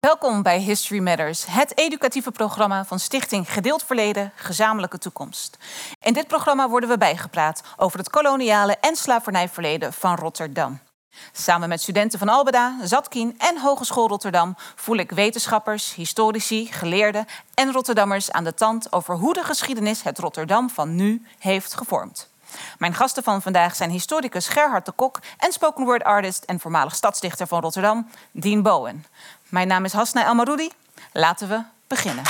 Welkom bij History Matters, het educatieve programma van Stichting Gedeeld Verleden, Gezamenlijke Toekomst. In dit programma worden we bijgepraat over het koloniale en slavernijverleden van Rotterdam. Samen met studenten van Albeda, Zatkien en Hogeschool Rotterdam voel ik wetenschappers, historici, geleerden en Rotterdammers aan de tand over hoe de geschiedenis het Rotterdam van nu heeft gevormd. Mijn gasten van vandaag zijn historicus Gerhard de Kok en spoken word artist en voormalig stadsdichter van Rotterdam, Dean Bowen. Mijn naam is Hasna Elmaroudi. Laten we beginnen.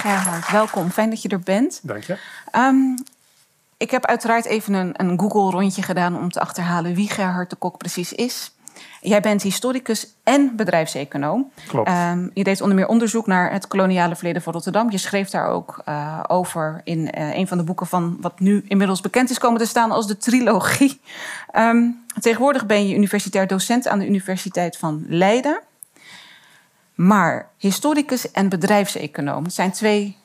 Gerhard, welkom. Fijn dat je er bent. Dank je. Um, ik heb uiteraard even een, een Google-rondje gedaan om te achterhalen wie Gerhard de Kok precies is. Jij bent historicus en bedrijfseconoom. Klopt. Um, je deed onder meer onderzoek naar het koloniale verleden van Rotterdam. Je schreef daar ook uh, over in uh, een van de boeken van wat nu inmiddels bekend is komen te staan als de trilogie. Um, tegenwoordig ben je universitair docent aan de Universiteit van Leiden. Maar historicus en bedrijfseconoom zijn twee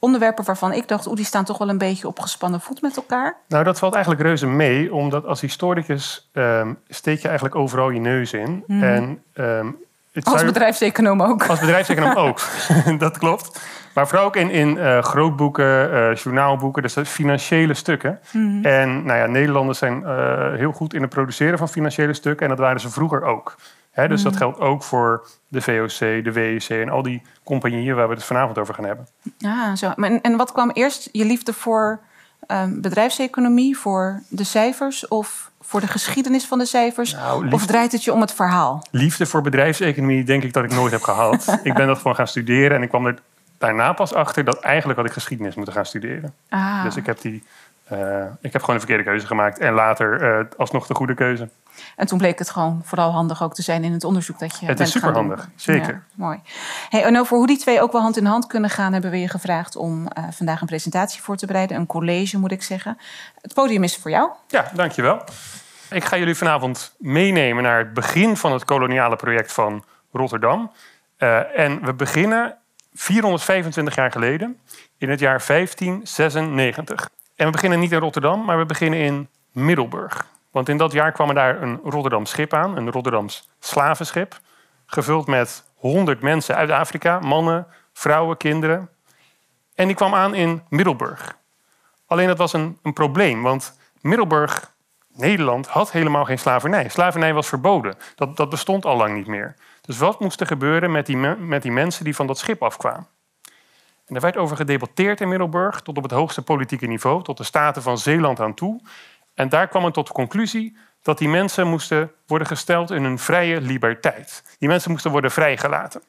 onderwerpen waarvan ik dacht, oeh, die staan toch wel een beetje op gespannen voet met elkaar? Nou, dat valt eigenlijk reuze mee, omdat als historicus um, steek je eigenlijk overal je neus in. Mhm. En, um, het als bedrijfseconoom ook. Als bedrijfseconoom ook, dat klopt. Maar vooral ook in, in uh, grootboeken, uh, journaalboeken, dus financiële stukken. Mhm. En nou ja, Nederlanders zijn uh, heel goed in het produceren van financiële stukken. En dat waren ze vroeger ook. He, dus dat Mhm. geldt ook voor de VOC, de WEC en al die compagnieën waar we het vanavond over gaan hebben. Ah, zo. En, en wat kwam eerst? Je liefde voor um, bedrijfseconomie, voor de cijfers of voor de geschiedenis van de cijfers? Nou, liefde, of draait het je om het verhaal? Liefde voor bedrijfseconomie denk ik dat ik nooit heb gehad. ik ben dat gewoon gaan studeren en ik kwam er daarna pas achter dat eigenlijk had ik geschiedenis moeten gaan studeren. Ah. Dus ik heb, die, uh, ik heb gewoon een verkeerde keuze gemaakt en later uh, alsnog de goede keuze. En toen bleek het gewoon vooral handig ook te zijn in het onderzoek dat je. Het is superhandig, zeker. Ja, mooi. Hey, en over hoe die twee ook wel hand in hand kunnen gaan, hebben we je gevraagd om uh, vandaag een presentatie voor te bereiden. Een college, moet ik zeggen. Het podium is voor jou. Ja, dankjewel. Ik ga jullie vanavond meenemen naar het begin van het koloniale project van Rotterdam. Uh, en we beginnen 425 jaar geleden, in het jaar 1596. En we beginnen niet in Rotterdam, maar we beginnen in Middelburg. Want in dat jaar kwam er daar een Rotterdams schip aan, een Rotterdams slavenschip, gevuld met 100 mensen uit Afrika, mannen, vrouwen, kinderen. En die kwam aan in Middelburg. Alleen dat was een, een probleem, want Middelburg, Nederland, had helemaal geen slavernij. Slavernij was verboden. Dat, dat bestond al lang niet meer. Dus wat moest er gebeuren met die, met die mensen die van dat schip afkwamen? En er werd over gedebatteerd in Middelburg, tot op het hoogste politieke niveau, tot de staten van Zeeland aan toe. En daar kwam men tot de conclusie dat die mensen moesten worden gesteld in een vrije liberteit. Die mensen moesten worden vrijgelaten.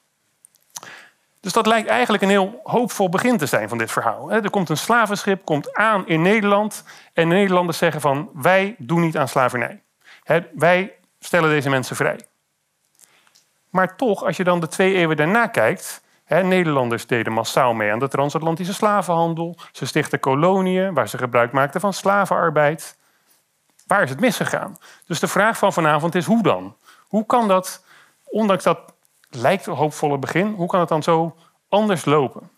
Dus dat lijkt eigenlijk een heel hoopvol begin te zijn van dit verhaal. Er komt een slavenschip, komt aan in Nederland en de Nederlanders zeggen van wij doen niet aan slavernij. Wij stellen deze mensen vrij. Maar toch, als je dan de twee eeuwen daarna kijkt, Nederlanders deden massaal mee aan de transatlantische slavenhandel. Ze stichtten koloniën waar ze gebruik maakten van slavenarbeid. Waar is het misgegaan? Dus de vraag van vanavond is hoe dan? Hoe kan dat, ondanks dat lijkt een hoopvolle begin, hoe kan het dan zo anders lopen?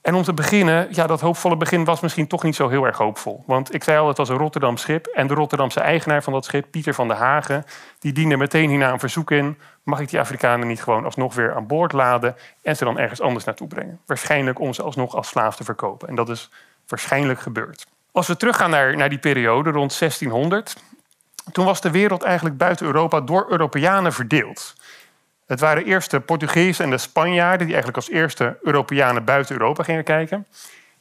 En om te beginnen, ja, dat hoopvolle begin was misschien toch niet zo heel erg hoopvol. Want ik zei al, het was een Rotterdam schip. En de Rotterdamse eigenaar van dat schip, Pieter van der Hagen, die diende meteen hierna een verzoek in. Mag ik die Afrikanen niet gewoon alsnog weer aan boord laden en ze dan ergens anders naartoe brengen? Waarschijnlijk om ze alsnog als slaaf te verkopen. En dat is waarschijnlijk gebeurd. Als we teruggaan naar, naar die periode rond 1600, toen was de wereld eigenlijk buiten Europa door Europeanen verdeeld. Het waren eerst de Portugezen en de Spanjaarden die eigenlijk als eerste Europeanen buiten Europa gingen kijken.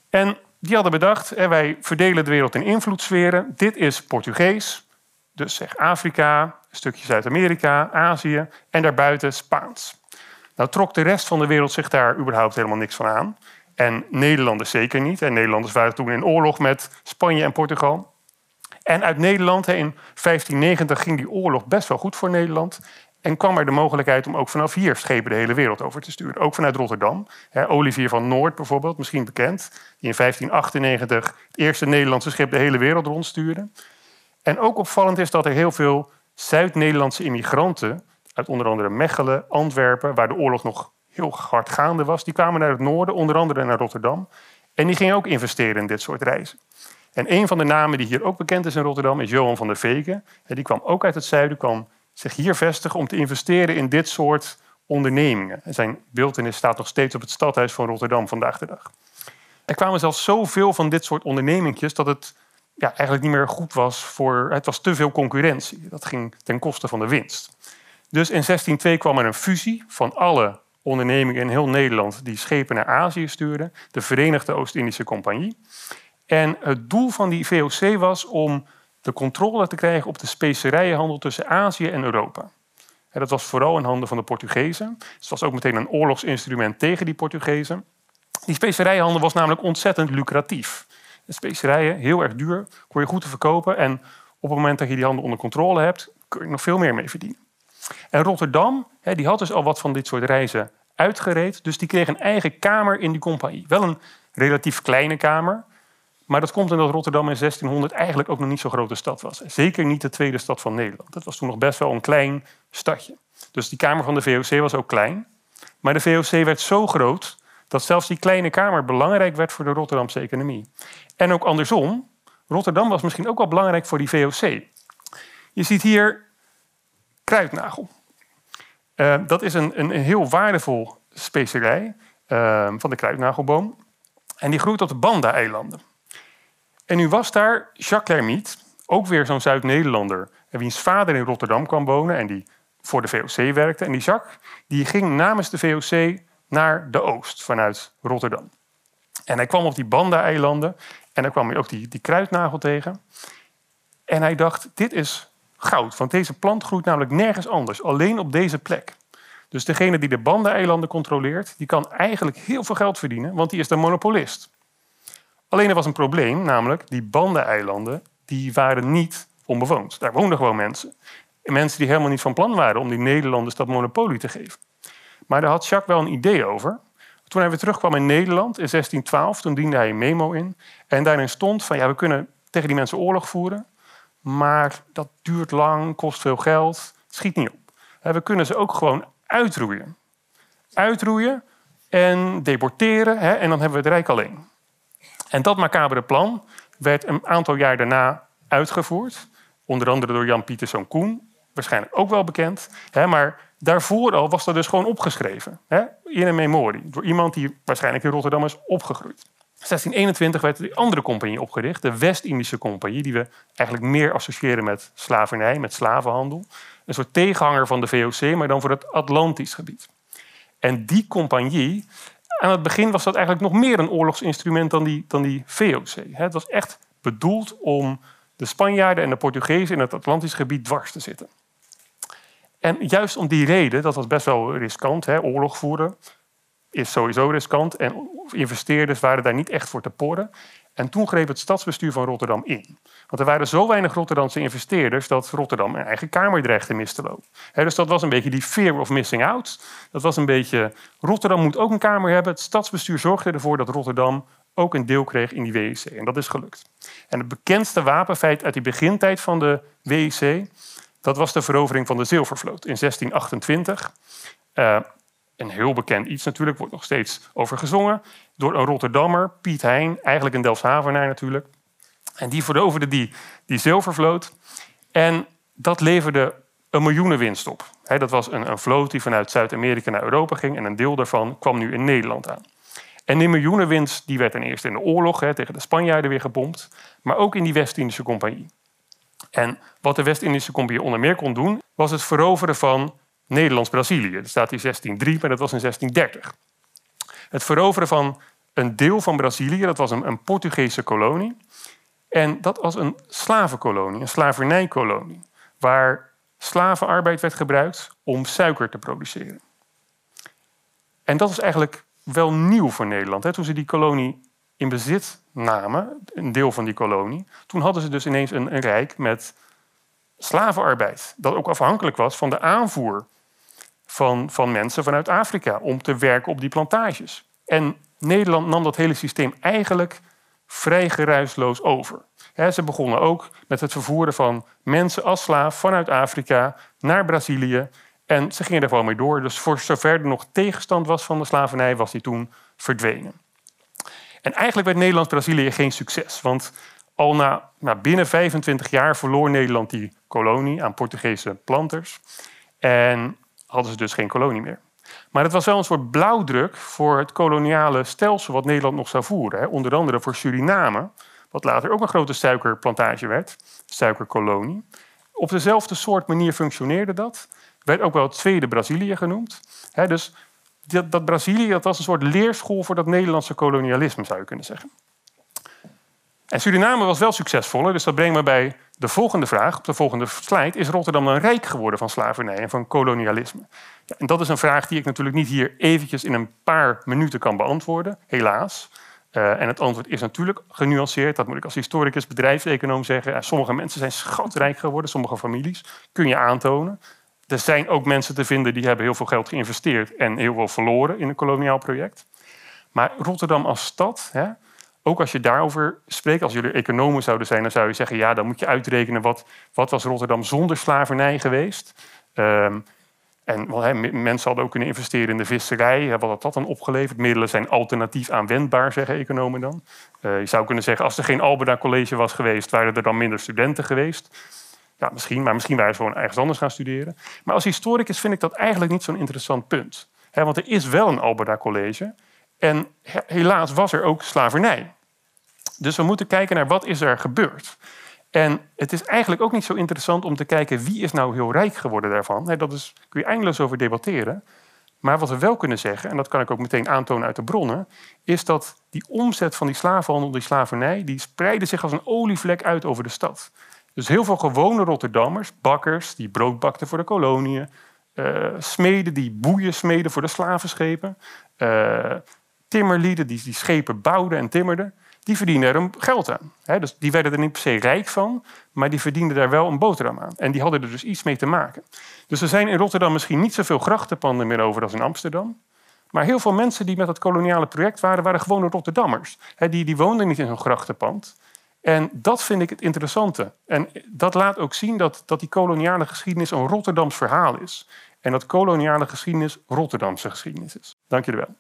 En die hadden bedacht, wij verdelen de wereld in invloedssferen. Dit is Portugees, dus zeg Afrika, een stukje Zuid-Amerika, Azië en daarbuiten Spaans. Nou trok de rest van de wereld zich daar überhaupt helemaal niks van aan. En Nederlanders zeker niet. En Nederlanders waren toen in oorlog met Spanje en Portugal. En uit Nederland, in 1590 ging die oorlog best wel goed voor Nederland. En kwam er de mogelijkheid om ook vanaf hier schepen de hele wereld over te sturen. Ook vanuit Rotterdam. Olivier van Noord bijvoorbeeld, misschien bekend. Die in 1598 het eerste Nederlandse schip de hele wereld rondstuurde. En ook opvallend is dat er heel veel Zuid-Nederlandse immigranten... uit onder andere Mechelen, Antwerpen, waar de oorlog nog heel hard gaande was... die kwamen naar het noorden, onder andere naar Rotterdam. En die gingen ook investeren in dit soort reizen. En een van de namen die hier ook bekend is in Rotterdam is Johan van der Veken. Die kwam ook uit het zuiden, kwam zich hier vestigen om te investeren in dit soort ondernemingen. Zijn beeldenis staat nog steeds op het stadhuis van Rotterdam vandaag de dag. Er kwamen zelfs zoveel van dit soort ondernemingjes dat het ja, eigenlijk niet meer goed was voor. Het was te veel concurrentie. Dat ging ten koste van de winst. Dus in 1602 kwam er een fusie van alle ondernemingen in heel Nederland die schepen naar Azië stuurden, de Verenigde Oost-Indische Compagnie. En het doel van die VOC was om de controle te krijgen op de specerijenhandel tussen Azië en Europa. Dat was vooral in handen van de Portugezen. het was ook meteen een oorlogsinstrument tegen die Portugezen. Die specerijenhandel was namelijk ontzettend lucratief. De specerijen, heel erg duur, kon je goed te verkopen. En op het moment dat je die handel onder controle hebt, kun je nog veel meer mee verdienen. En Rotterdam, die had dus al wat van dit soort reizen uitgereed. Dus die kreeg een eigen kamer in die compagnie. Wel een relatief kleine kamer. Maar dat komt omdat Rotterdam in 1600 eigenlijk ook nog niet zo'n grote stad was. Zeker niet de tweede stad van Nederland. Dat was toen nog best wel een klein stadje. Dus die kamer van de VOC was ook klein. Maar de VOC werd zo groot dat zelfs die kleine kamer belangrijk werd voor de Rotterdamse economie. En ook andersom, Rotterdam was misschien ook wel belangrijk voor die VOC. Je ziet hier kruidnagel. Uh, dat is een, een, heel waardevol specerij uh, van de kruidnagelboom. En die groeit op de Banda-eilanden. En nu was daar Jacques Lermite, ook weer zo'n Zuid-Nederlander, wiens vader in Rotterdam kwam wonen en die voor de VOC werkte. En die Jacques die ging namens de VOC naar de oost vanuit Rotterdam. En hij kwam op die Banda-eilanden en daar kwam hij ook die, die kruidnagel tegen. En hij dacht, dit is goud, want deze plant groeit namelijk nergens anders, alleen op deze plek. Dus degene die de Banda-eilanden controleert, die kan eigenlijk heel veel geld verdienen, want die is de monopolist. Alleen er was een probleem, namelijk die Banda-eilanden die waren niet onbewoond. Daar woonden gewoon mensen. Mensen die helemaal niet van plan waren om die Nederlanders dat monopolie te geven. Maar daar had Jacques wel een idee over. Toen hij weer terugkwam in Nederland in 1612, toen diende hij een memo in. En daarin stond van ja, we kunnen tegen die mensen oorlog voeren. Maar dat duurt lang, kost veel geld, schiet niet op. We kunnen ze ook gewoon uitroeien. Uitroeien en deporteren en dan hebben we het Rijk alleen. En dat macabere plan werd een aantal jaar daarna uitgevoerd. Onder andere door Jan Pieterszoon Koen, waarschijnlijk ook wel bekend. Maar daarvoor al was dat dus gewoon opgeschreven. In een memorie. Door iemand die waarschijnlijk in Rotterdam is opgegroeid. 1621 werd die andere compagnie opgericht, de West-Indische Compagnie, die we eigenlijk meer associëren met slavernij, met slavenhandel. Een soort tegenhanger van de VOC, maar dan voor het Atlantisch gebied. En die compagnie aan het begin was dat eigenlijk nog meer een oorlogsinstrument dan die, dan die VOC. Het was echt bedoeld om de Spanjaarden en de Portugezen in het Atlantisch gebied dwars te zitten. En juist om die reden, dat was best wel riskant, hè, oorlog voeren is sowieso riskant en investeerders waren daar niet echt voor te porren. En toen greep het stadsbestuur van Rotterdam in. Want er waren zo weinig Rotterdamse investeerders dat Rotterdam een eigen kamer dreigde mis te lopen. dus dat was een beetje die fear of missing out. Dat was een beetje, Rotterdam moet ook een kamer hebben. Het stadsbestuur zorgde ervoor dat Rotterdam ook een deel kreeg in die WEC. En dat is gelukt. En het bekendste wapenfeit uit die begintijd van de WEC, dat was de verovering van de Zilvervloot in 1628. Uh, een heel bekend iets natuurlijk, wordt nog steeds over gezongen. Door een Rotterdammer, Piet Hein, eigenlijk een Delfshavenaar natuurlijk. En die veroverde die, die zilvervloot. En dat leverde een miljoenenwinst op. dat was een, een vloot die vanuit Zuid-Amerika naar Europa ging. En een deel daarvan kwam nu in Nederland aan. En die miljoenenwinst die werd ten eerste in de oorlog tegen de Spanjaarden weer gebomd. Maar ook in die West-Indische Compagnie. En wat de West-Indische Compagnie onder meer kon doen, was het veroveren van Nederlands-Brazilië. Dat staat in 1603, maar dat was in 1630. Het veroveren van een deel van Brazilië, dat was een, Portugese kolonie. En dat was een slavenkolonie, een slavernijkolonie, waar slavenarbeid werd gebruikt om suiker te produceren. En dat was eigenlijk wel nieuw voor Nederland. Hè. Toen ze die kolonie in bezit namen, een deel van die kolonie, toen hadden ze dus ineens een, een rijk met slavenarbeid. Dat ook afhankelijk was van de aanvoer van, van mensen vanuit Afrika om te werken op die plantages. En Nederland nam dat hele systeem eigenlijk vrij geruisloos over. ze begonnen ook met het vervoeren van mensen als slaaf vanuit Afrika naar Brazilië. En ze gingen er gewoon mee door. Dus voor zover er nog tegenstand was van de slavernij, was die toen verdwenen. En eigenlijk werd Nederlands-Brazilië geen succes. Want al na, na binnen 25 jaar verloor Nederland die kolonie aan Portugese planters. En hadden ze dus geen kolonie meer. Maar het was wel een soort blauwdruk voor het koloniale stelsel wat Nederland nog zou voeren. Onder andere voor Suriname, wat later ook een grote suikerplantage werd, suikerkolonie. Op dezelfde soort manier functioneerde dat. Werd ook wel het tweede Brazilië genoemd. dus dat, dat Brazilië dat was een soort leerschool voor dat Nederlandse kolonialisme, zou je kunnen zeggen. En Suriname was wel succesvoller, dus dat brengt me bij de volgende vraag. Op de volgende slide. Is Rotterdam dan rijk geworden van slavernij en van kolonialisme? Ja, en dat is een vraag die ik natuurlijk niet hier eventjes in een paar minuten kan beantwoorden, helaas. Uh, en het antwoord is natuurlijk genuanceerd. Dat moet ik als historicus, bedrijfseconoom zeggen. sommige mensen zijn schatrijk geworden, sommige families. Kun je aantonen. Er zijn ook mensen te vinden die hebben heel veel geld geïnvesteerd en heel veel verloren in een koloniaal project. Maar Rotterdam als stad, hè, ook als je daarover spreekt, als jullie economen zouden zijn, dan zou je zeggen, ja, dan moet je uitrekenen wat, wat was Rotterdam zonder slavernij geweest. Um, en mensen hadden ook kunnen investeren in de visserij. Wat had dat dan opgeleverd? Middelen zijn alternatief aanwendbaar, zeggen economen dan. Uh, je zou kunnen zeggen, als er geen Alberda College was geweest, waren er dan minder studenten geweest. Ja, misschien, maar misschien waren ze gewoon ergens anders gaan studeren. Maar als historicus vind ik dat eigenlijk niet zo'n interessant punt. want er is wel een Alberda College. En helaas was er ook slavernij. Dus we moeten kijken naar wat is er gebeurd. En het is eigenlijk ook niet zo interessant om te kijken wie is nou heel rijk geworden daarvan. Dat is, kun je eindeloos over debatteren. Maar wat we wel kunnen zeggen, en dat kan ik ook meteen aantonen uit de bronnen, is dat die omzet van die slavenhandel, die slavernij, die spreidde zich als een olievlek uit over de stad. Dus heel veel gewone Rotterdammers, bakkers die brood bakten voor de koloniën, uh, smeden die boeien smeden voor de slavenschepen, uh, timmerlieden die die schepen bouwden en timmerden, die verdienden er geld aan. dus die werden er niet per se rijk van, maar die verdienden daar wel een boterham aan. En die hadden er dus iets mee te maken. Dus er zijn in Rotterdam misschien niet zoveel grachtenpanden meer over als in Amsterdam. Maar heel veel mensen die met het koloniale project waren, waren gewone Rotterdammers. die, die woonden niet in zo'n grachtenpand. En dat vind ik het interessante. En dat laat ook zien dat, dat die koloniale geschiedenis een Rotterdams verhaal is. En dat koloniale geschiedenis Rotterdamse geschiedenis is. Dank jullie wel.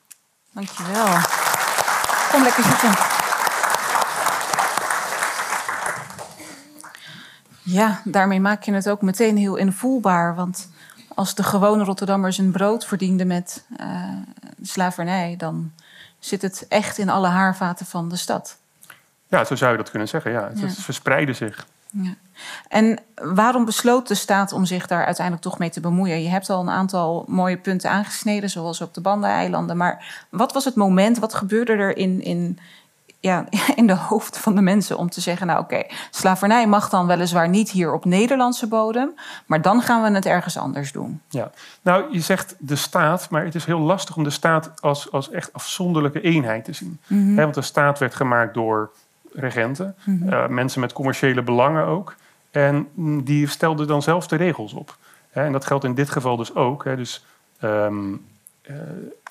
Dank je wel. Kom lekker zitten. Ja, daarmee maak je het ook meteen heel invoelbaar. Want als de gewone Rotterdammers een brood verdienden met uh, slavernij, dan zit het echt in alle haarvaten van de stad. Ja, zo zou je dat kunnen zeggen. Ja. Het, verspreidde zich. Ja. En waarom besloot de staat om zich daar uiteindelijk toch mee te bemoeien? Je hebt al een aantal mooie punten aangesneden, zoals op de Banda-eilanden. Maar wat was het moment, wat gebeurde er in, in, ja, in de hoofd van de mensen om te zeggen: Nou, oké, slavernij mag dan weliswaar niet hier op Nederlandse bodem, maar dan gaan we het ergens anders doen. Ja, nou, je zegt de staat, maar het is heel lastig om de staat als, als echt afzonderlijke eenheid te zien. Mm want de staat werd gemaakt door regenten, mhm. eh, mensen met commerciële belangen ook. En die stelden dan zelf de regels op. en dat geldt in dit geval dus ook. Dus ehm, eh,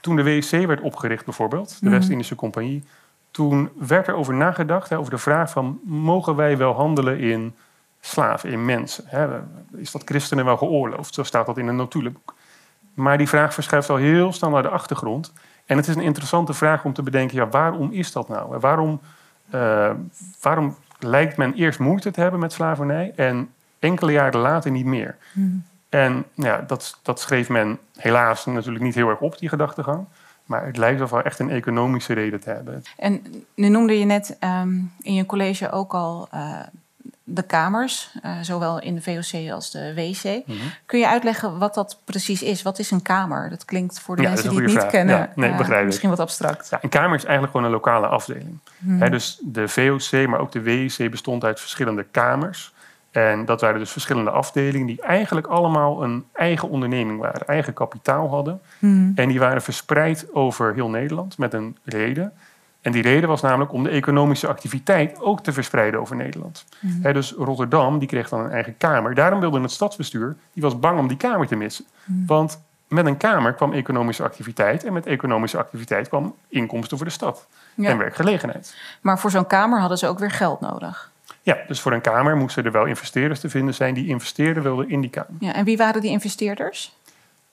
toen de WEC werd opgericht bijvoorbeeld, de mhm. West-Indische Compagnie, toen werd er over nagedacht, over de vraag van mogen wij wel handelen in slaven, in mensen? Is dat christenen wel geoorloofd? Zo staat dat in een notuleboek. Maar die vraag verschuift al heel snel naar de achtergrond. En het is een interessante vraag om te bedenken, ja, waarom is dat nou? Waarom uh, waarom lijkt men eerst moeite te hebben met slavernij en enkele jaren later niet meer? Hmm. En ja, dat, dat schreef men helaas natuurlijk niet heel erg op, die gedachtegang. Maar het lijkt wel echt een economische reden te hebben. En nu noemde je net um, in je college ook al uh, de kamers, uh, zowel in de VOC als de WC. Mhm. Kun je uitleggen wat dat precies is? Wat is een kamer? Dat klinkt voor de mensen die het niet kennen ja, nee, uh, misschien wat abstract. Ja, een kamer is eigenlijk gewoon een lokale afdeling. Mhm. dus de VOC, maar ook de WC bestond uit verschillende kamers. En dat waren dus verschillende afdelingen die eigenlijk allemaal een eigen onderneming waren, eigen kapitaal hadden. Mhm. En die waren verspreid over heel Nederland met een reden. En die reden was namelijk om de economische activiteit ook te verspreiden over Nederland. Mhm. dus Rotterdam die kreeg dan een eigen kamer. Daarom wilde het stadsbestuur, die was bang om die kamer te missen. Mhm. Want met een kamer kwam economische activiteit en met economische activiteit kwam inkomsten voor de stad en werkgelegenheid. Maar voor zo'n kamer hadden ze ook weer geld nodig. Ja, dus voor een kamer moesten er wel investeerders te vinden zijn die investeerden wilden in die kamer. Ja, en wie waren die investeerders?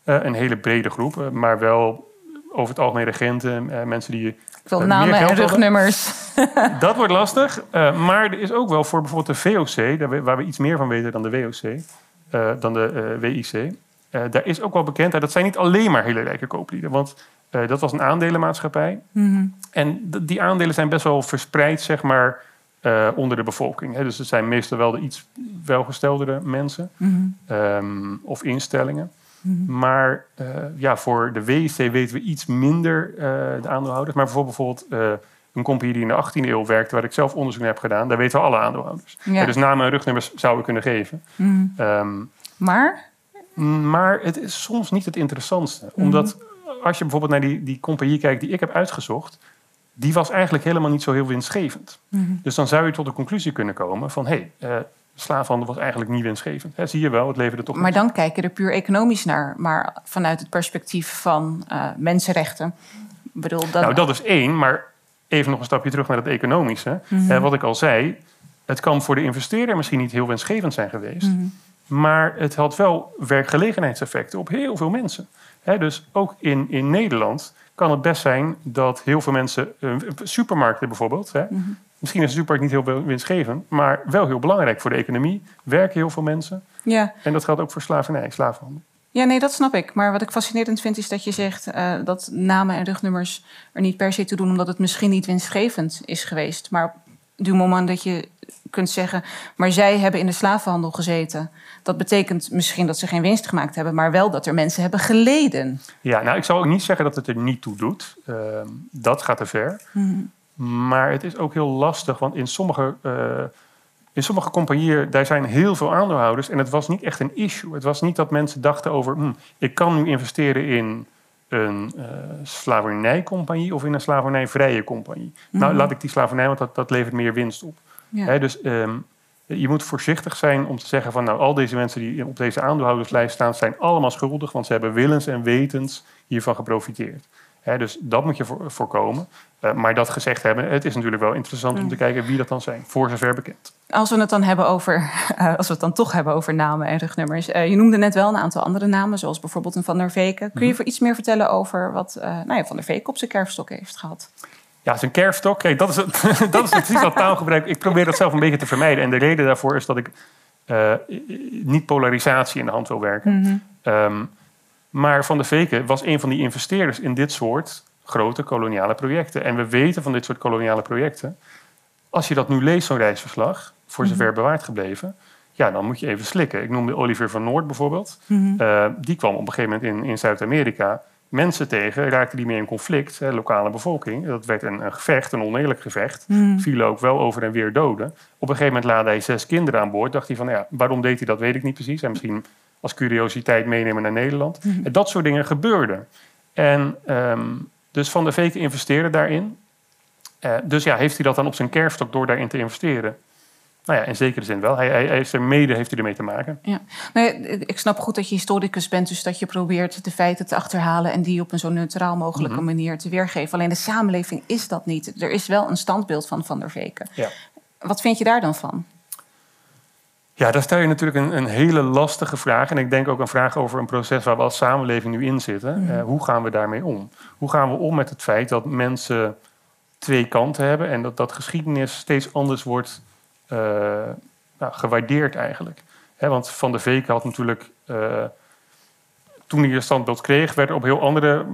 Uh, een hele brede groep, eh, maar wel over het algemeen regenten, uh, mensen die Ik wil namen en rugnummers. Dat wordt lastig. Maar er is ook wel voor bijvoorbeeld de VOC, waar we iets meer van weten dan de WOC, dan de WIC. daar is ook wel bekendheid. Dat zijn niet alleen maar hele rijke kooplieden. Want dat was een aandelenmaatschappij. Mm En die aandelen zijn best wel verspreid, zeg maar uh, onder de bevolking. Hè. Dus het zijn meestal wel de iets welgesteldere mensen mm -hmm. of instellingen. Mm -hmm. Maar uh, ja, voor de WIC weten we iets minder uh, de aandeelhouders. Maar bijvoorbeeld, een compagnie die in de 18e eeuw werkte, waar ik zelf onderzoek naar heb gedaan, daar weten we alle aandeelhouders. Ja. Ja, dus namen en rugnummers zouden we kunnen geven. Mm -hmm. um, maar? Maar het is soms niet het interessantste. Omdat als je bijvoorbeeld naar die, die compagnie kijkt die ik heb uitgezocht, die was eigenlijk helemaal niet zo heel winstgevend. Mhm. Dus dan zou je tot de conclusie kunnen komen van... hé, hey, uh, slaafhandel was eigenlijk niet winstgevend. zie je wel, het leverde toch... Maar dan kijk je er puur economisch naar. Maar vanuit het perspectief van uh, mensenrechten. Bedoel, dat... Nou, dat is één, maar even nog een stapje terug naar het economische. Mm wat ik al zei, het kan voor de investeerder misschien niet heel winstgevend zijn geweest... Mhm. Maar het had wel werkgelegenheidseffecten op heel veel mensen. dus ook in, in Nederland kan het best zijn dat heel veel mensen, uh, supermarkten bijvoorbeeld, hè, mhm. misschien is een supermarkt niet heel winstgevend, maar wel heel belangrijk voor de economie, werken heel veel mensen. Ja. En dat geldt ook voor slavernij, slavenhandel. Ja, nee, dat snap ik. Maar wat ik fascinerend vind is dat je zegt uh, dat namen en rugnummers er niet per se toe doen omdat het misschien niet winstgevend is geweest. Maar du moment dat je kunt zeggen, maar zij hebben in de slavenhandel gezeten. Dat betekent misschien dat ze geen winst gemaakt hebben, maar wel dat er mensen hebben geleden. Ja, nou, ik zou ook niet zeggen dat het er niet toe doet. Uh, dat gaat te ver. Mm Maar het is ook heel lastig, want in sommige, uh, in sommige compagnieën daar zijn heel veel aandeelhouders en het was niet echt een issue. Het was niet dat mensen dachten over, hm, ik kan nu investeren in een uh, slavernijcompagnie of in een slavernijvrije compagnie. Nou, laat ik die slavernij, want dat, dat levert meer winst op. Ja. dus um, je moet voorzichtig zijn om te zeggen van nou, al deze mensen die op deze aandeelhouderslijst staan, zijn allemaal schuldig, want ze hebben willens en wetens hiervan geprofiteerd. Dus dat moet je voorkomen. Uh, maar dat gezegd hebben, het is natuurlijk wel interessant om te kijken wie dat dan zijn, voor zover bekend. Als we het dan hebben over, uh, als we het dan toch hebben over namen en rugnummers. Uh, je noemde net wel een aantal andere namen, zoals bijvoorbeeld een Van der Veken. Kun je mhm. voor iets meer vertellen over wat nou ja, Van der Veken op zijn kerfstok heeft gehad? Ja, zijn kerfstok. Kijk, dat is het, dat is precies dat taalgebruik. Ik probeer dat zelf een beetje te vermijden. En de reden daarvoor is dat ik niet polarisatie in de hand wil werken. Ehm, maar Van de Veken was een van die investeerders in dit soort grote koloniale projecten. En we weten van dit soort koloniale projecten. Als je dat nu leest, zo'n reisverslag, voor zover mhm. bewaard gebleven. Ja, dan moet je even slikken. Ik noemde Oliver van Noord bijvoorbeeld. Mhm. Eh, die kwam op een gegeven moment in, in Zuid-Amerika mensen tegen, raakten die meer in conflict, hè, lokale bevolking. Dat werd een, een gevecht, een oneerlijk gevecht. Mm. Vielen ook wel over en weer doden. Op een gegeven moment laadde hij zes kinderen aan boord. Dacht hij van, ja, waarom deed hij dat, weet ik niet precies. En misschien als curiositeit meenemen naar Nederland. Mhm. En dat soort dingen gebeurden. En um, dus Van der Veken investeerde daarin. Uh, dus ja, heeft hij dat dan op zijn kerfstok door daarin te investeren? Nou ja, in zekere zin wel. Hij, hij, hij is er mede heeft hij ermee te maken. Ja. Nee, ik snap goed dat je historicus bent, dus dat je probeert de feiten te achterhalen en die op een zo neutraal mogelijke mhm. manier te weergeven. Alleen de samenleving is dat niet. Er is wel een standbeeld van Van der Veken. Ja. Wat vind je daar dan van? Ja, daar stel je natuurlijk een, een, hele lastige vraag. En ik denk ook een vraag over een proces waar we als samenleving nu in zitten. Mhm. Eh, hoe gaan we daarmee om? Hoe gaan we om met het feit dat mensen twee kanten hebben en dat, dat geschiedenis steeds anders wordt nou, gewaardeerd eigenlijk. want Van de Veken had natuurlijk, uh, toen hij een standbeeld kreeg, werd er op heel andere,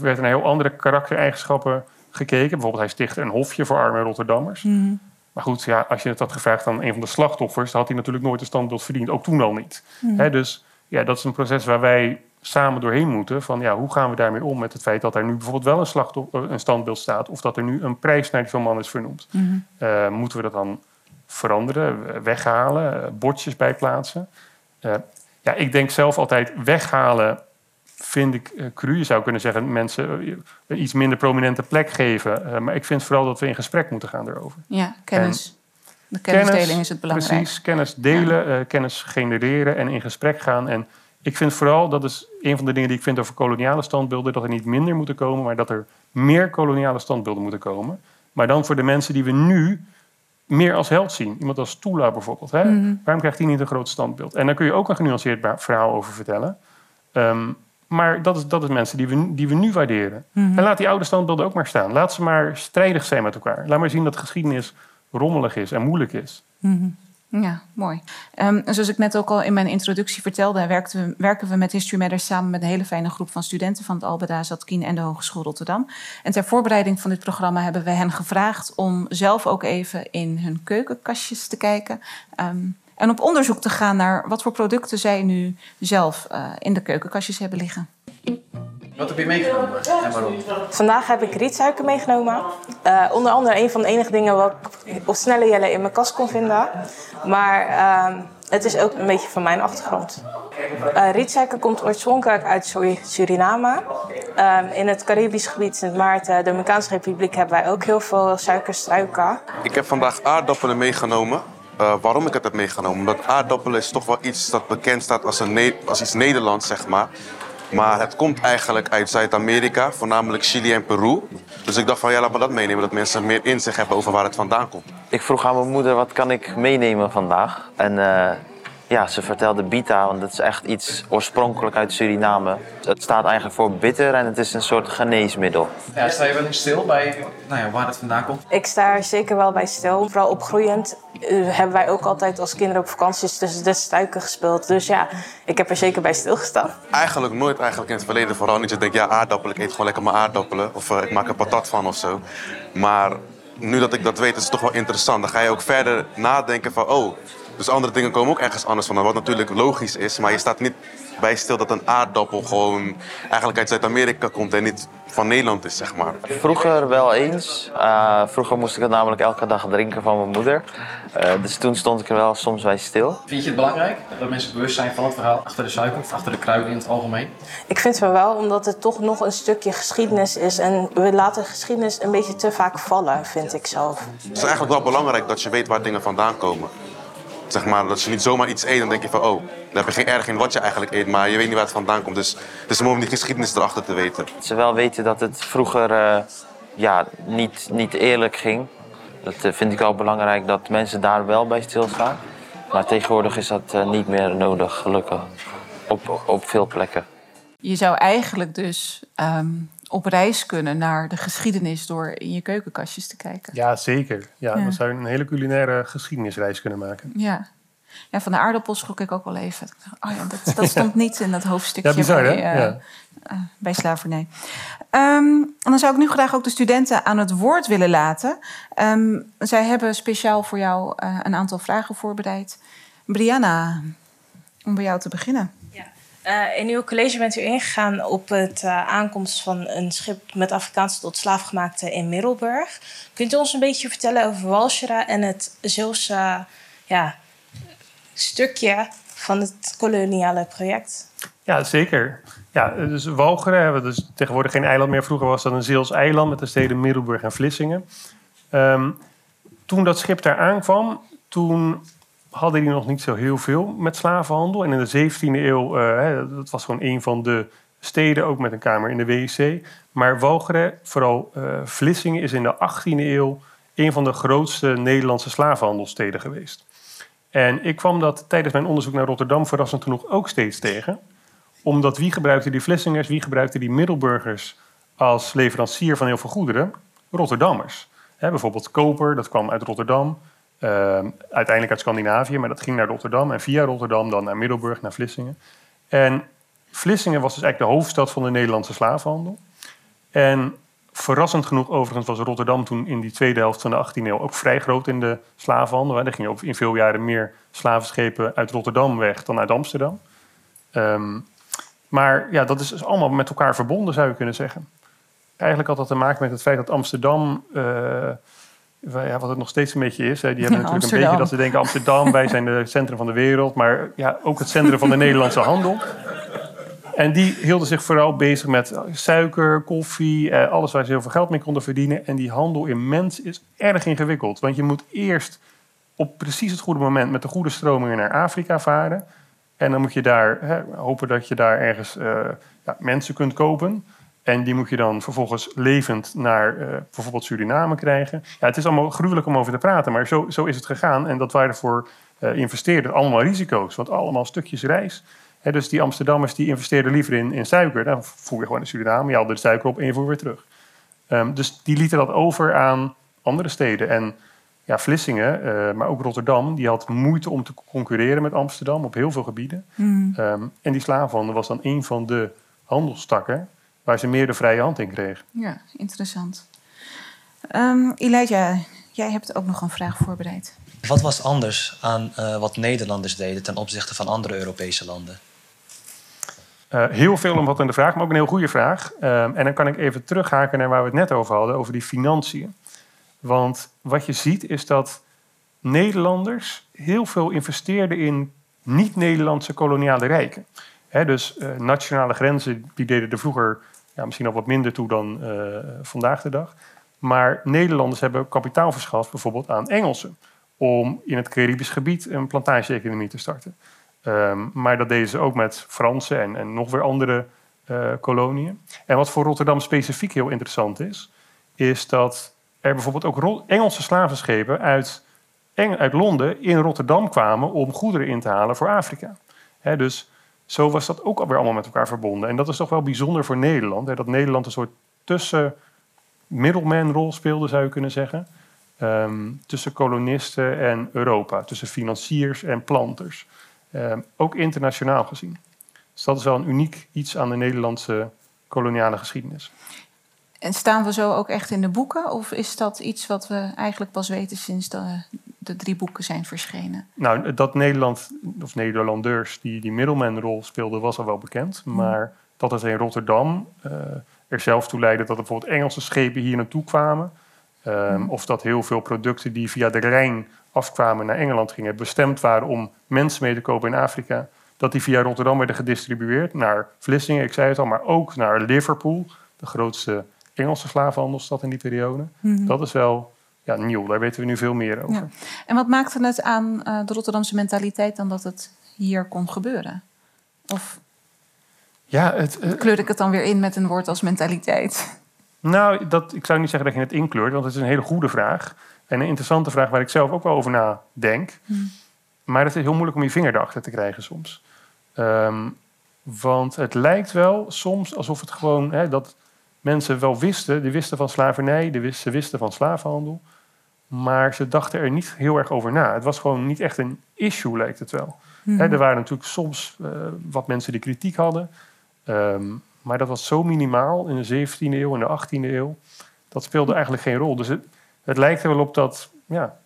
werd naar heel andere karaktereigenschappen gekeken. Bijvoorbeeld hij stichtte een hofje voor arme Rotterdammers. Mhm. Maar goed, ja, als je het had gevraagd aan een van de slachtoffers, dan had hij natuurlijk nooit een standbeeld verdiend. Ook toen al niet. Mhm. dus ja, dat is een proces waar wij samen doorheen moeten. Van ja, hoe gaan we daarmee om met het feit dat er nu bijvoorbeeld wel een, slachtoffer, een standbeeld staat. Of dat er nu een prijs naar die man is vernoemd. Mm moeten we dat dan veranderen, weghalen, bordjes bijplaatsen. Uh, ja, ik denk zelf altijd weghalen vind ik uh, cru. Je zou kunnen zeggen mensen een eh, iets minder prominente plek geven. maar ik vind vooral dat we in gesprek moeten gaan daarover. Ja, kennis. de kennisdeling is het belangrijk. Precies, kennis delen, kennis genereren en in gesprek gaan. En ik vind vooral, dat is een van de dingen die ik vind over koloniale standbeelden, dat er niet minder moeten komen, maar dat er meer koloniale standbeelden moeten komen. Maar dan voor de mensen die we nu meer als held zien. Iemand als Tula bijvoorbeeld. Hè? Mhm. Waarom krijgt hij niet een groot standbeeld? En daar kun je ook een genuanceerd verhaal over vertellen. Ehm, Maar dat is, dat is mensen die we, die we nu waarderen. En laat die oude standbeelden ook maar staan. Laat ze maar strijdig zijn met elkaar. Laat maar zien dat geschiedenis rommelig is en moeilijk is. Ja, mooi. Ehm, zoals ik net ook al in mijn introductie vertelde, werken we, werken we met History Matters samen met een hele fijne groep van studenten van het Albeda Zatkien en de Hogeschool Rotterdam. En ter voorbereiding van dit programma hebben we hen gevraagd om zelf ook even in hun keukenkastjes te kijken. Ehm, en op onderzoek te gaan naar wat voor producten zij nu zelf uh, in de keukenkastjes hebben liggen. Wat heb je meegenomen en waarom? Vandaag heb ik rietsuiker meegenomen. Uh, onder andere een van de enige dingen wat ik op snelle jellen in mijn kast kon vinden. Maar uh, het is ook een beetje van mijn achtergrond. Uh, rietsuiker komt oorspronkelijk uit Suriname. in het Caribisch gebied, Sint Maarten, de Dominicaanse Republiek, hebben wij ook heel veel suikerstruiken. Ik heb vandaag aardappelen meegenomen. Uh, waarom ik het heb meegenomen? Omdat aardappelen is toch wel iets dat bekend staat als, een als iets Nederlands, zeg maar. Maar het komt eigenlijk uit Zuid-Amerika, voornamelijk Chili en Peru. Dus ik dacht van ja, laat me dat meenemen, dat mensen meer inzicht hebben over waar het vandaan komt. Ik vroeg aan mijn moeder, wat kan ik meenemen vandaag? En uh, ja, ze vertelde bita, want dat is echt iets oorspronkelijk uit Suriname. Het staat eigenlijk voor bitter en het is een soort geneesmiddel. Ja, sta je wel eens stil bij nou ja, waar het vandaan komt? Ik sta er zeker wel bij stil. Vooral opgroeiend uh, hebben wij ook altijd als kinderen op vakanties tussen de stuiken gespeeld. Dus ja, ik heb er zeker bij stilgestaan. Eigenlijk nooit eigenlijk in het verleden. Vooral niet je denkt, ja aardappelen, ik eet gewoon lekker mijn aardappelen. Of uh, ik maak er patat van of zo. Maar nu dat ik dat weet, is het toch wel interessant. Dan ga je ook verder nadenken van, oh, dus andere dingen komen ook ergens anders vandaan. Wat natuurlijk logisch is, maar je staat niet bij stil dat een aardappel gewoon eigenlijk uit Zuid-Amerika komt en niet van Nederland is, zeg maar. Vroeger wel eens. Uh, vroeger moest ik het namelijk elke dag drinken van mijn moeder. Uh, dus toen stond ik er wel soms bij stil. Vind je het belangrijk dat mensen bewust zijn van het verhaal achter de suiker of achter de kruiden in het algemeen? Ik vind het wel, omdat het toch nog een stukje geschiedenis is. En we laten geschiedenis een beetje te vaak vallen, vind ik zelf. Het is eigenlijk wel belangrijk dat je weet waar dingen vandaan komen. Zeg maar, dat je niet zomaar iets eet en denk je van, oh, daar heb je geen erg in wat je eigenlijk eet, maar je weet niet waar het vandaan komt. Dus het is mooi om die geschiedenis erachter te weten. Ze wel weten dat het vroeger uh, ja, niet, niet eerlijk ging. Dat uh, vind ik wel belangrijk dat mensen daar wel bij stilstaan. Maar tegenwoordig is dat uh, niet meer nodig, gelukkig. Op, op veel plekken. Je zou eigenlijk dus um, op reis kunnen naar de geschiedenis door in je keukenkastjes te kijken. Ja, zeker. Ja, ja. We zouden een hele culinaire geschiedenisreis kunnen maken. Ja. Ja, van de aardappels schrok ik ook wel even. Oh ja, dat, dat stond niet in dat hoofdstukje ja, bizar, bij, uh, ja. uh, bij slavernij. Um, en dan zou ik nu graag ook de studenten aan het woord willen laten. Um, zij hebben speciaal voor jou uh, een aantal vragen voorbereid. Brianna, om bij jou te beginnen. Uh, in uw college bent u ingegaan op het uh, aankomst van een schip met Afrikaanse tot slaafgemaakte in Middelburg. Kunt u ons een beetje vertellen over Walchera en het Zeeuwse ja, stukje van het koloniale project? Ja, zeker. Ja, dus Walcheren hebben we dus tegenwoordig geen eiland meer. Vroeger was dat een Zeels eiland met de steden Middelburg en Vlissingen. Um, toen dat schip daar aankwam, toen hadden die nog niet zo heel veel met slavenhandel. En in de 17e eeuw, uh, dat was gewoon een van de steden, ook met een kamer in de WC. Maar Walcheren, vooral uh, Vlissingen, is in de 18e eeuw een van de grootste Nederlandse slavenhandelsteden geweest. En ik kwam dat tijdens mijn onderzoek naar Rotterdam verrassend genoeg ook steeds tegen. Omdat wie gebruikte die Vlissingers, wie gebruikte die Middelburgers als leverancier van heel veel goederen? Rotterdammers. Bijvoorbeeld koper, dat kwam uit Rotterdam. Uh, uiteindelijk uit Scandinavië, maar dat ging naar Rotterdam. En via Rotterdam dan naar Middelburg, naar Vlissingen. En Vlissingen was dus eigenlijk de hoofdstad van de Nederlandse slavenhandel. En verrassend genoeg overigens was Rotterdam toen in die tweede helft van de 18e eeuw ook vrij groot in de slavenhandel. Er gingen in veel jaren meer slavenschepen uit Rotterdam weg dan uit Amsterdam. Um, maar ja, dat is dus allemaal met elkaar verbonden, zou je kunnen zeggen. Eigenlijk had dat te maken met het feit dat Amsterdam... Uh, ja, wat het nog steeds een beetje is. Hè. Die hebben Ja, natuurlijk Amsterdam. een beetje dat ze denken Amsterdam, wij zijn het centrum van de wereld. Maar ja, ook het centrum van de Nederlandse handel. En die hielden zich vooral bezig met suiker, koffie, eh, alles waar ze heel veel geld mee konden verdienen. En die handel in mens is erg ingewikkeld. Want je moet eerst op precies het goede moment met de goede stromingen naar Afrika varen. En dan moet je daar hè, hopen dat je daar ergens eh, ja, mensen kunt kopen. En die moet je dan vervolgens levend naar eh, bijvoorbeeld Suriname krijgen. Ja, het is allemaal gruwelijk om over te praten, maar zo, zo is het gegaan. En dat waren voor eh, investeerders allemaal risico's. Want allemaal stukjes reis. Dus die Amsterdammers die investeerden liever in, in suiker. Dan voer je gewoon naar Suriname, je haalde de suiker op en je voer weer terug. Ehm, dus die lieten dat over aan andere steden. En ja, Vlissingen, eh, maar ook Rotterdam, die had moeite om te concurreren met Amsterdam op heel veel gebieden. Ehm, en die slavenhandel was dan een van de handelstakken waar ze meer de vrije hand in kregen. Ja, interessant. Um, Elijah, jij hebt ook nog een vraag voorbereid. Wat was anders aan uh, wat Nederlanders deden ten opzichte van andere Europese landen? Uh, heel veel omvattende vraag, maar ook een heel goede vraag. Um, en dan kan ik even terughaken naar waar we het net over hadden, over die financiën. Want wat je ziet is dat Nederlanders heel veel investeerden in niet-Nederlandse koloniale rijken. He, dus uh, nationale grenzen die deden er vroeger ja, misschien al wat minder toe dan uh, vandaag de dag. Maar Nederlanders hebben kapitaal verschaft bijvoorbeeld aan Engelsen. Om in het Caribisch gebied een plantage-economie te starten. Um, maar dat deden ze ook met Fransen en, en nog weer andere uh, koloniën. En wat voor Rotterdam specifiek heel interessant is, is dat er bijvoorbeeld ook Engelse slavenschepen uit, uit Londen in Rotterdam kwamen om goederen in te halen voor Afrika. Dus zo was dat ook alweer allemaal met elkaar verbonden. En dat is toch wel bijzonder voor Nederland. Hè, dat Nederland een soort tussen middleman-rol speelde, zou je kunnen zeggen. Um, tussen kolonisten en Europa. Tussen financiers en planters. Um, ook internationaal gezien. Dus dat is wel een uniek iets aan de Nederlandse koloniale geschiedenis. En staan we zo ook echt in de boeken? Of is dat iets wat we eigenlijk pas weten sinds de, de drie boeken zijn verschenen? Nou, dat Nederland, of Nederlanders die die middelmanrol speelden, was al wel bekend. Mm. Maar dat het in Rotterdam uh, er zelf toe leidde dat er bijvoorbeeld Engelse schepen hier naartoe kwamen. Um, mm. Of dat heel veel producten die via de Rijn afkwamen naar Engeland gingen, bestemd waren om mensen mee te kopen in Afrika. Dat die via Rotterdam werden gedistribueerd naar Vlissingen, ik zei het al, maar ook naar Liverpool, de grootste Engelse slavenhandelsstad in die periode. Mm -hmm. Dat is wel ja, nieuw, daar weten we nu veel meer over. Ja. En wat maakte het aan uh, de Rotterdamse mentaliteit dan dat het hier kon gebeuren? Of ja, het, uh, kleur ik het dan weer in met een woord als mentaliteit? Nou, dat, ik zou niet zeggen dat je het inkleurt, want het is een hele goede vraag. En een interessante vraag waar ik zelf ook wel over nadenk. Hmm. Maar het is heel moeilijk om je vinger erachter te krijgen soms. Um, want het lijkt wel soms alsof het gewoon... Hè, dat mensen wel wisten, die wisten van slavernij, die wisten, ze wisten van slavenhandel. Maar ze dachten er niet heel erg over na. Het was gewoon niet echt een issue, lijkt het wel. Hè, er waren natuurlijk soms uh, wat mensen die kritiek hadden. Um, maar dat was zo minimaal in de 17e eeuw en de 18e eeuw. Dat speelde eigenlijk geen rol. Dus het, het lijkt er wel op dat ja,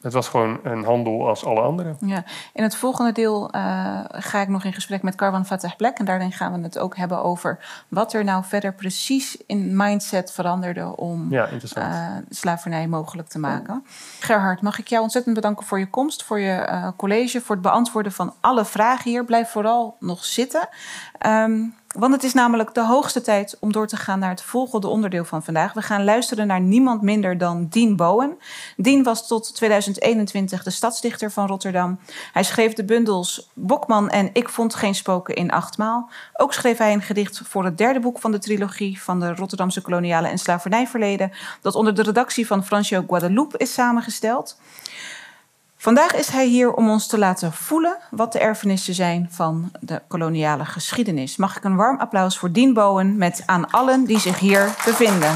het was gewoon een handel als alle andere. Ja. In het volgende deel uh, ga ik nog in gesprek met Karwan Fatah Black. En daarin gaan we het ook hebben over wat er nou verder precies in mindset veranderde om ja, uh, slavernij mogelijk te maken. Gerhard, mag ik jou ontzettend bedanken voor je komst, voor je uh, college, voor het beantwoorden van alle vragen hier. Blijf vooral nog zitten. Um, want het is namelijk de hoogste tijd om door te gaan naar het volgende onderdeel van vandaag. We gaan luisteren naar niemand minder dan Dean Bowen. Dean was tot 2021 de stadsdichter van Rotterdam. Hij schreef de bundels Bokman en Ik vond geen spoken in achtmaal. Ook schreef hij een gedicht voor het derde boek van de trilogie van de Rotterdamse koloniale en slavernijverleden, dat onder de redactie van Francio Guadalupe is samengesteld. Vandaag is hij hier om ons te laten voelen wat de erfenissen zijn van de koloniale geschiedenis. Mag ik een warm applaus voor Dien Bowen met aan allen die zich hier bevinden.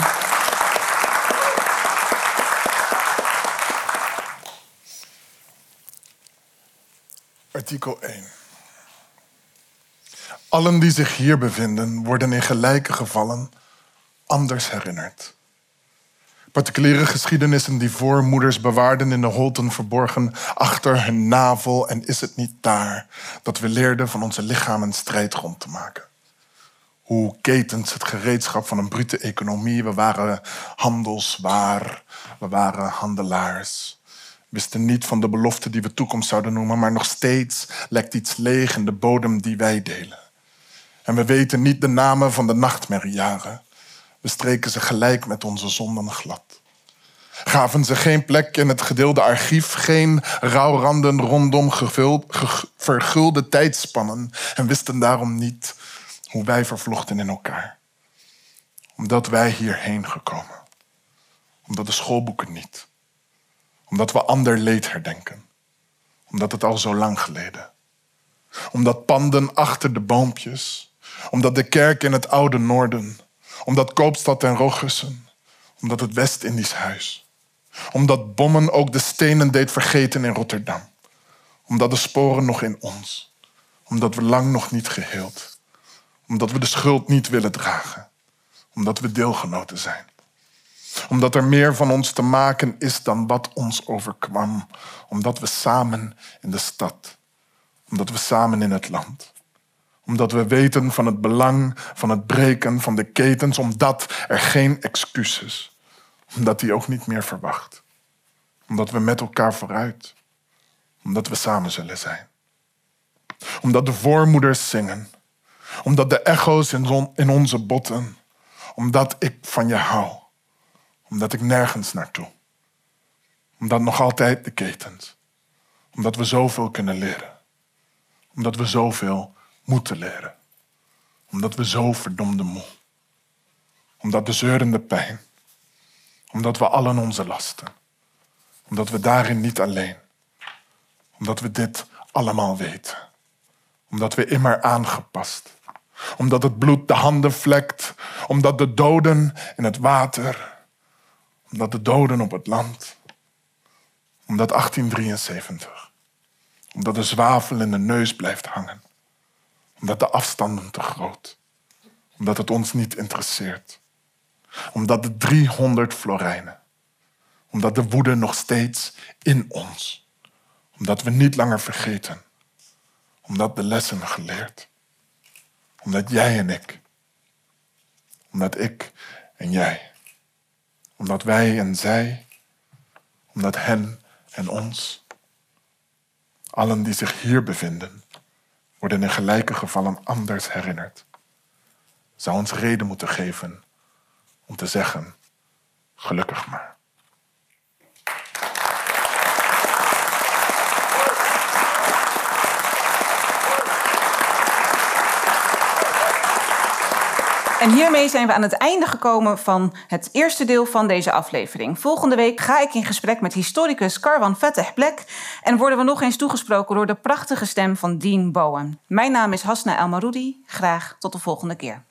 Artikel 1. Allen die zich hier bevinden worden in gelijke gevallen anders herinnerd. Particuliere geschiedenissen die voormoeders bewaarden in de holten verborgen achter hun navel. En is het niet daar dat we leerden van onze lichamen strijdgrond te maken? Hoe ketens het gereedschap van een brute economie. We waren handelswaar, we waren handelaars. Wisten niet van de belofte die we toekomst zouden noemen, maar nog steeds lekt iets leeg in de bodem die wij delen. En we weten niet de namen van de nachtmerriejaren. We streken ze gelijk met onze zonden glad. Gaven ze geen plek in het gedeelde archief, geen rouwranden rondom gevuld, ge, vergulde tijdspannen en wisten daarom niet hoe wij vervlochten in elkaar. Omdat wij hierheen gekomen. Omdat de schoolboeken niet. Omdat we ander leed herdenken. Omdat het al zo lang geleden. Omdat panden achter de boompjes. Omdat de kerk in het oude noorden. Omdat Koopstad en Rochussen. Omdat het West-Indisch huis. Omdat bommen ook de stenen deed vergeten in Rotterdam. Omdat de sporen nog in ons. Omdat we lang nog niet geheeld. Omdat we de schuld niet willen dragen. Omdat we deelgenoten zijn omdat er meer van ons te maken is dan wat ons overkwam. Omdat we samen in de stad. Omdat we samen in het land. Omdat we weten van het belang van het breken van de ketens. Omdat er geen excuus is. Omdat die ook niet meer verwacht. Omdat we met elkaar vooruit. Omdat we samen zullen zijn. Omdat de voormoeders zingen. Omdat de echo's in onze botten. Omdat ik van je hou omdat ik nergens naartoe. Omdat nog altijd de ketens. Omdat we zoveel kunnen leren. Omdat we zoveel moeten leren. Omdat we zo verdomde moe. Omdat de zeurende pijn. Omdat we allen onze lasten. Omdat we daarin niet alleen. Omdat we dit allemaal weten. Omdat we immer aangepast. Omdat het bloed de handen vlekt. Omdat de doden in het water omdat de doden op het land. Omdat 1873. Omdat de zwavel in de neus blijft hangen. Omdat de afstanden te groot. Omdat het ons niet interesseert. Omdat de 300 florijnen. Omdat de woede nog steeds in ons. Omdat we niet langer vergeten. Omdat de lessen geleerd. Omdat jij en ik. Omdat ik en jij omdat wij en zij, omdat hen en ons, allen die zich hier bevinden, worden in gelijke gevallen anders herinnerd. Zou ons reden moeten geven om te zeggen, gelukkig maar. En hiermee zijn we aan het einde gekomen van het eerste deel van deze aflevering. Volgende week ga ik in gesprek met historicus Karwan Vetteh Blek en worden we nog eens toegesproken door de prachtige stem van Dean Bowen. Mijn naam is Hasna El Maroudi. Graag tot de volgende keer.